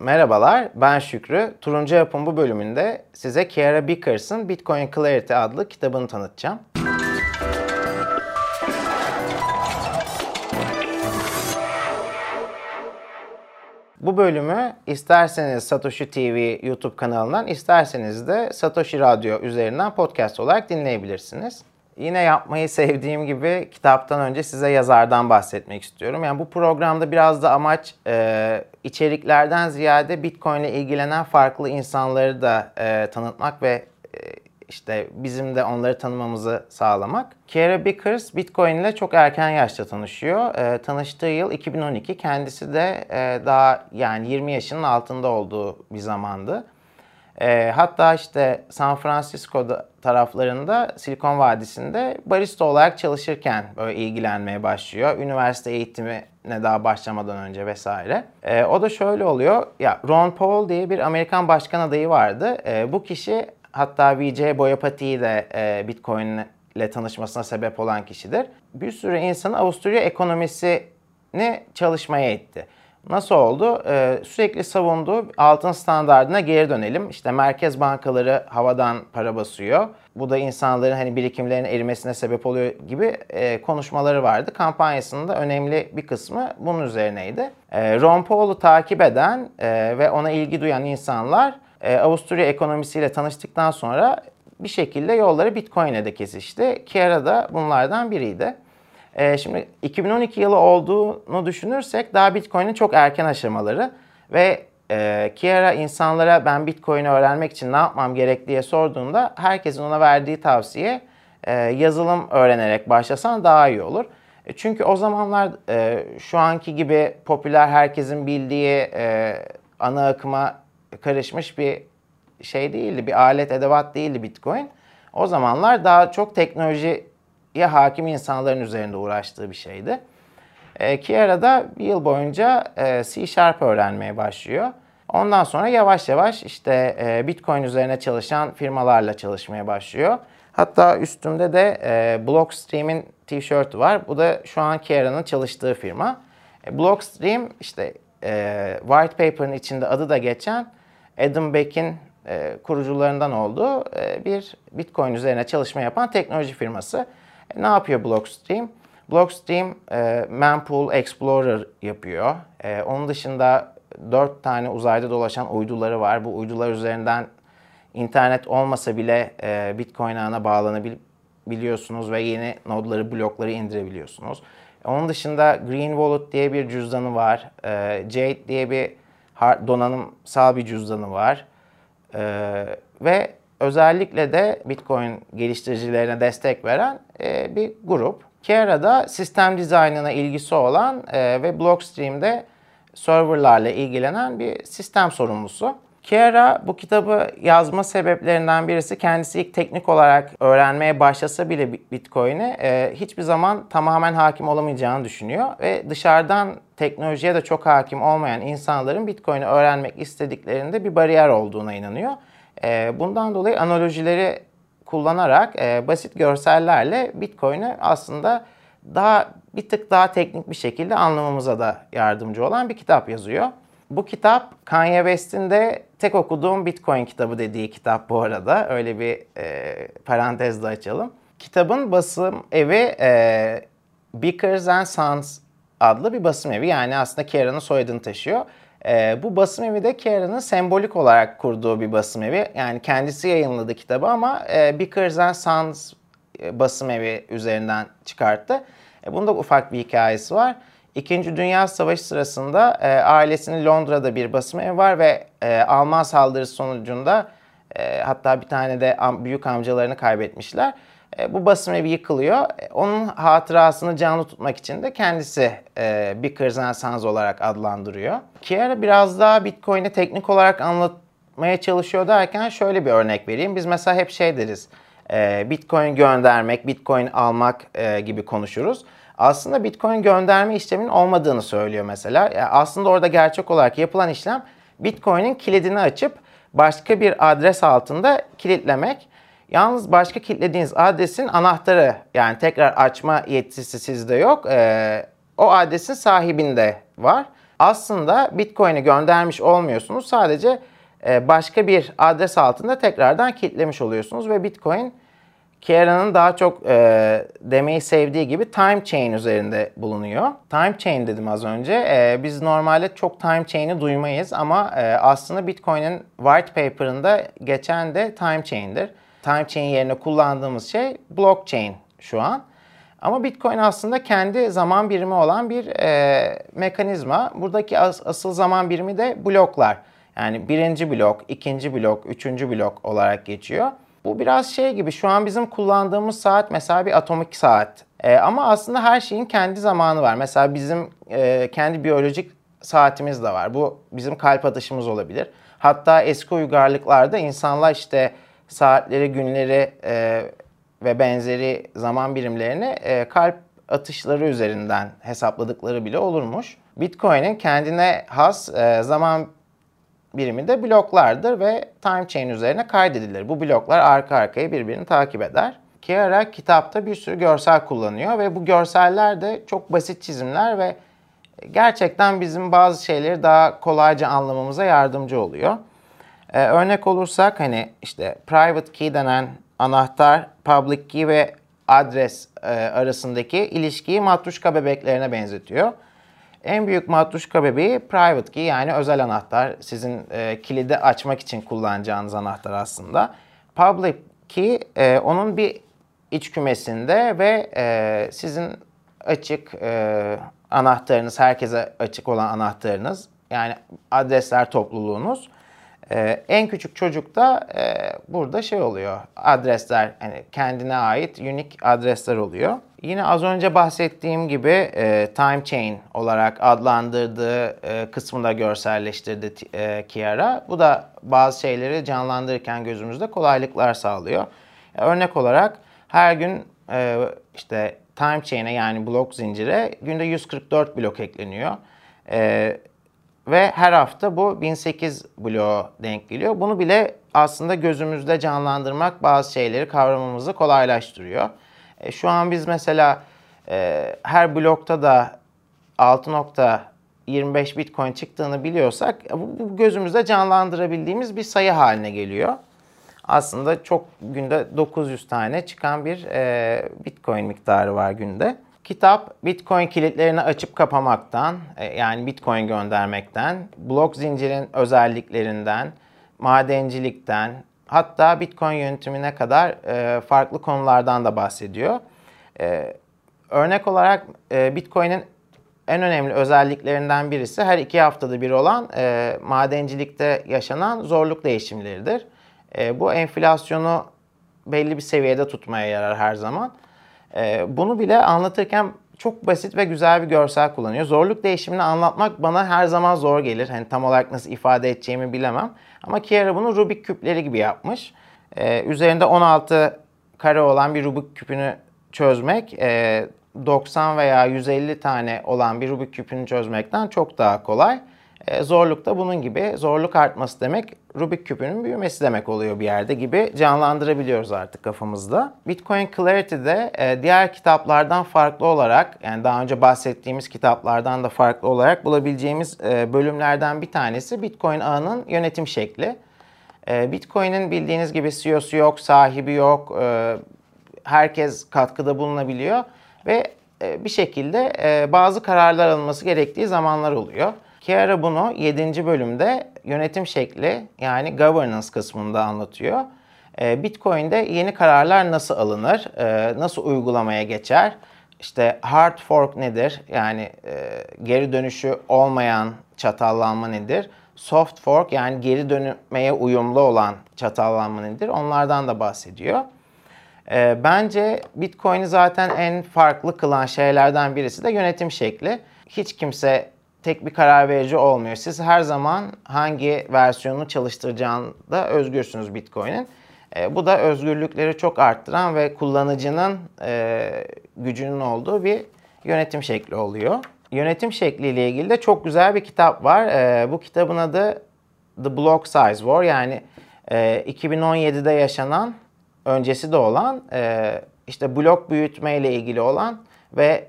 Merhabalar, ben Şükrü. Turuncu Yapım bu bölümünde size Kiara Bickers'ın Bitcoin Clarity adlı kitabını tanıtacağım. Bu bölümü isterseniz Satoshi TV YouTube kanalından, isterseniz de Satoshi Radyo üzerinden podcast olarak dinleyebilirsiniz. Yine yapmayı sevdiğim gibi kitaptan önce size yazardan bahsetmek istiyorum. Yani bu programda biraz da amaç e, içeriklerden ziyade Bitcoin ile ilgilenen farklı insanları da e, tanıtmak ve e, işte bizim de onları tanımamızı sağlamak. Kiera Bickers Bitcoin ile çok erken yaşta tanışıyor. E, tanıştığı yıl 2012. Kendisi de e, daha yani 20 yaşının altında olduğu bir zamandı. E, hatta işte San Francisco taraflarında Silikon Vadisi'nde barista olarak çalışırken böyle ilgilenmeye başlıyor. Üniversite eğitimine daha başlamadan önce vesaire. E, o da şöyle oluyor. Ya Ron Paul diye bir Amerikan başkan adayı vardı. E, bu kişi hatta VJ Boyapati'yi de e, Bitcoin ile tanışmasına sebep olan kişidir. Bir sürü insanı Avusturya ekonomisini çalışmaya itti. Nasıl oldu? Ee, sürekli savunduğu altın standartına geri dönelim. İşte merkez bankaları havadan para basıyor. Bu da insanların hani birikimlerin erimesine sebep oluyor gibi e, konuşmaları vardı. Kampanyasının da önemli bir kısmı bunun üzerineydi. E, Ron Paul'u takip eden e, ve ona ilgi duyan insanlar e, Avusturya ekonomisiyle tanıştıktan sonra bir şekilde yolları Bitcoin'e de kesişti. Kiara da bunlardan biriydi. E, şimdi 2012 yılı olduğunu düşünürsek daha Bitcoin'in çok erken aşamaları ve e, Kiara insanlara ben Bitcoin'i öğrenmek için ne yapmam gerek diye sorduğunda herkesin ona verdiği tavsiye e, yazılım öğrenerek başlasan daha iyi olur. E, çünkü o zamanlar e, şu anki gibi popüler herkesin bildiği e, ana akıma karışmış bir şey değildi, bir alet edevat değildi Bitcoin. O zamanlar daha çok teknoloji ya hakim insanların üzerinde uğraştığı bir şeydi. E, Kiara da bir yıl boyunca e, C Sharp öğrenmeye başlıyor. Ondan sonra yavaş yavaş işte e, Bitcoin üzerine çalışan firmalarla çalışmaya başlıyor. Hatta üstümde de e, Blockstream'in tişörtü var. Bu da şu an Kiara'nın çalıştığı firma. E, Blockstream işte e, white paper'ın içinde adı da geçen Adam Beck'in e, kurucularından olduğu e, bir Bitcoin üzerine çalışma yapan teknoloji firması. E, ne yapıyor Blockstream? Blockstream e, Mempool Explorer yapıyor. E, onun dışında 4 tane uzayda dolaşan uyduları var. Bu uydular üzerinden internet olmasa bile e, Bitcoin ağına bağlanabiliyorsunuz ve yeni nodları, blokları indirebiliyorsunuz. Onun dışında Green Wallet diye bir cüzdanı var. E, Jade diye bir donanımsal bir cüzdanı var. E, ve özellikle de Bitcoin geliştiricilerine destek veren e, bir grup. Kiara'da sistem dizaynına ilgisi olan e, ve Blockstream'de serverlarla ilgilenen bir sistem sorumlusu. Kiara bu kitabı yazma sebeplerinden birisi kendisi ilk teknik olarak öğrenmeye başlasa bile Bitcoin'i e, hiçbir zaman tamamen hakim olamayacağını düşünüyor ve dışarıdan teknolojiye de çok hakim olmayan insanların Bitcoin'i öğrenmek istediklerinde bir bariyer olduğuna inanıyor. E, bundan dolayı analojileri kullanarak e, basit görsellerle Bitcoin'i aslında daha bir tık daha teknik bir şekilde anlamamıza da yardımcı olan bir kitap yazıyor. Bu kitap Kanye West'in de tek okuduğum Bitcoin kitabı dediği kitap bu arada. Öyle bir e, parantez de açalım. Kitabın basım evi e, Bickers and Sons adlı bir basım evi. Yani aslında Kiara'nın soyadını taşıyor. E, bu basım evi de Kiara'nın sembolik olarak kurduğu bir basım evi. Yani kendisi yayınladı kitabı ama e, Bickers and Sons e, basım evi üzerinden çıkarttı. E, bunun ufak bir hikayesi var. İkinci Dünya Savaşı sırasında e, ailesinin Londra'da bir basım evi var ve e, Alman saldırısı sonucunda e, hatta bir tane de am, büyük amcalarını kaybetmişler. E, bu basım evi yıkılıyor. E, onun hatırasını canlı tutmak için de kendisi e, bir Kırzen olarak adlandırıyor. Kiara biraz daha Bitcoin'i teknik olarak anlatmaya çalışıyor derken şöyle bir örnek vereyim. Biz mesela hep şey deriz. E, Bitcoin göndermek, Bitcoin almak e, gibi konuşuruz aslında Bitcoin gönderme işleminin olmadığını söylüyor mesela. Yani aslında orada gerçek olarak yapılan işlem Bitcoin'in kilidini açıp başka bir adres altında kilitlemek. Yalnız başka kilitlediğiniz adresin anahtarı yani tekrar açma yetkisi sizde yok. Ee, o adresin sahibinde var. aslında Bitcoin'i göndermiş olmuyorsunuz. Sadece e, başka bir adres altında tekrardan kilitlemiş oluyorsunuz ve Bitcoin Kiara'nın daha çok e, demeyi sevdiği gibi time chain üzerinde bulunuyor. Time chain dedim az önce. E, biz normalde çok time chain'i duymayız ama e, aslında Bitcoin'in white paper'ında geçen de time chain'dir. Time chain yerine kullandığımız şey blockchain şu an. Ama Bitcoin aslında kendi zaman birimi olan bir e, mekanizma. Buradaki as, asıl zaman birimi de bloklar. Yani birinci blok, ikinci blok, üçüncü blok olarak geçiyor. Bu biraz şey gibi şu an bizim kullandığımız saat mesela bir atomik saat. E, ama aslında her şeyin kendi zamanı var. Mesela bizim e, kendi biyolojik saatimiz de var. Bu bizim kalp atışımız olabilir. Hatta eski uygarlıklarda insanlar işte saatleri, günleri e, ve benzeri zaman birimlerini e, kalp atışları üzerinden hesapladıkları bile olurmuş. Bitcoin'in kendine has e, zaman birimi de bloklardır ve time chain üzerine kaydedilir. Bu bloklar arka arkaya birbirini takip eder. Kiara kitapta bir sürü görsel kullanıyor ve bu görseller de çok basit çizimler ve gerçekten bizim bazı şeyleri daha kolayca anlamamıza yardımcı oluyor. Ee, örnek olursak hani işte private key denen anahtar public key ve adres e, arasındaki ilişkiyi matruşka bebeklerine benzetiyor. En büyük matruşka bebeği private key yani özel anahtar. Sizin e, kilidi açmak için kullanacağınız anahtar aslında. Public key e, onun bir iç kümesinde ve e, sizin açık e, anahtarınız, herkese açık olan anahtarınız yani adresler topluluğunuz. Ee, en küçük çocuk da e, burada şey oluyor. Adresler hani kendine ait unique adresler oluyor. Yine az önce bahsettiğim gibi e, time chain olarak adlandırdığı e, kısmında görselleştirdi e, Kiara. Bu da bazı şeyleri canlandırırken gözümüzde kolaylıklar sağlıyor. E, örnek olarak her gün e, işte time chain'e yani blok zincire günde 144 blok ekleniyor. E, ve her hafta bu 1008 bloğa denk geliyor. Bunu bile aslında gözümüzde canlandırmak bazı şeyleri kavramamızı kolaylaştırıyor. E, şu an biz mesela e, her blokta da 6.25 Bitcoin çıktığını biliyorsak e, bu, gözümüzde canlandırabildiğimiz bir sayı haline geliyor. Aslında çok günde 900 tane çıkan bir e, Bitcoin miktarı var günde. Kitap Bitcoin kilitlerini açıp kapamaktan, e, yani Bitcoin göndermekten, blok zincirin özelliklerinden, madencilikten, hatta Bitcoin yönetimine kadar e, farklı konulardan da bahsediyor. E, örnek olarak Bitcoin'in en önemli özelliklerinden birisi her iki haftada bir olan madencilikte yaşanan zorluk değişimleridir. bu enflasyonu belli bir seviyede tutmaya yarar her zaman. Ee, bunu bile anlatırken çok basit ve güzel bir görsel kullanıyor. Zorluk değişimini anlatmak bana her zaman zor gelir. Hani tam olarak nasıl ifade edeceğimi bilemem. Ama Kiara bunu Rubik küpleri gibi yapmış. Ee, üzerinde 16 kare olan bir Rubik küpünü çözmek e, 90 veya 150 tane olan bir Rubik küpünü çözmekten çok daha kolay. E, zorluk da bunun gibi. Zorluk artması demek Rubik küpünün büyümesi demek oluyor bir yerde gibi canlandırabiliyoruz artık kafamızda. Bitcoin Clarity'de e, diğer kitaplardan farklı olarak yani daha önce bahsettiğimiz kitaplardan da farklı olarak bulabileceğimiz e, bölümlerden bir tanesi Bitcoin ağının yönetim şekli. Bitcoin'in bildiğiniz gibi CEO'su yok, sahibi yok, herkes katkıda bulunabiliyor ve bir şekilde bazı kararlar alınması gerektiği zamanlar oluyor. Kiara bunu 7. bölümde yönetim şekli yani governance kısmında anlatıyor. Ee, Bitcoin'de yeni kararlar nasıl alınır, ee, nasıl uygulamaya geçer, işte hard fork nedir yani e, geri dönüşü olmayan çatallanma nedir, soft fork yani geri dönmeye uyumlu olan çatallanma nedir onlardan da bahsediyor. Ee, bence Bitcoin'i zaten en farklı kılan şeylerden birisi de yönetim şekli. Hiç kimse tek bir karar verici olmuyor. Siz her zaman hangi versiyonu çalıştıracağında özgürsünüz Bitcoin'in. E, bu da özgürlükleri çok arttıran ve kullanıcının e, gücünün olduğu bir yönetim şekli oluyor. Yönetim şekliyle ilgili de çok güzel bir kitap var. E, bu kitabın adı The Block Size War yani e, 2017'de yaşanan, öncesi de olan e, işte blok büyütme ile ilgili olan ve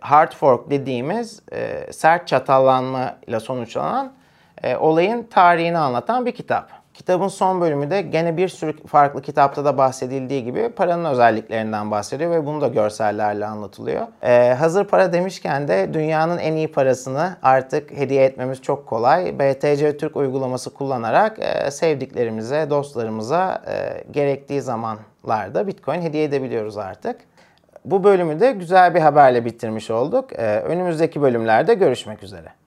hard fork dediğimiz e, sert çatallanma ile sonuçlanan e, olayın tarihini anlatan bir kitap. Kitabın son bölümü de gene bir sürü farklı kitapta da bahsedildiği gibi paranın özelliklerinden bahsediyor ve bunu da görsellerle anlatılıyor. Ee, hazır para demişken de dünyanın en iyi parasını artık hediye etmemiz çok kolay. BTC Türk uygulaması kullanarak e, sevdiklerimize, dostlarımıza e, gerektiği zamanlarda Bitcoin hediye edebiliyoruz artık. Bu bölümü de güzel bir haberle bitirmiş olduk. Ee, önümüzdeki bölümlerde görüşmek üzere.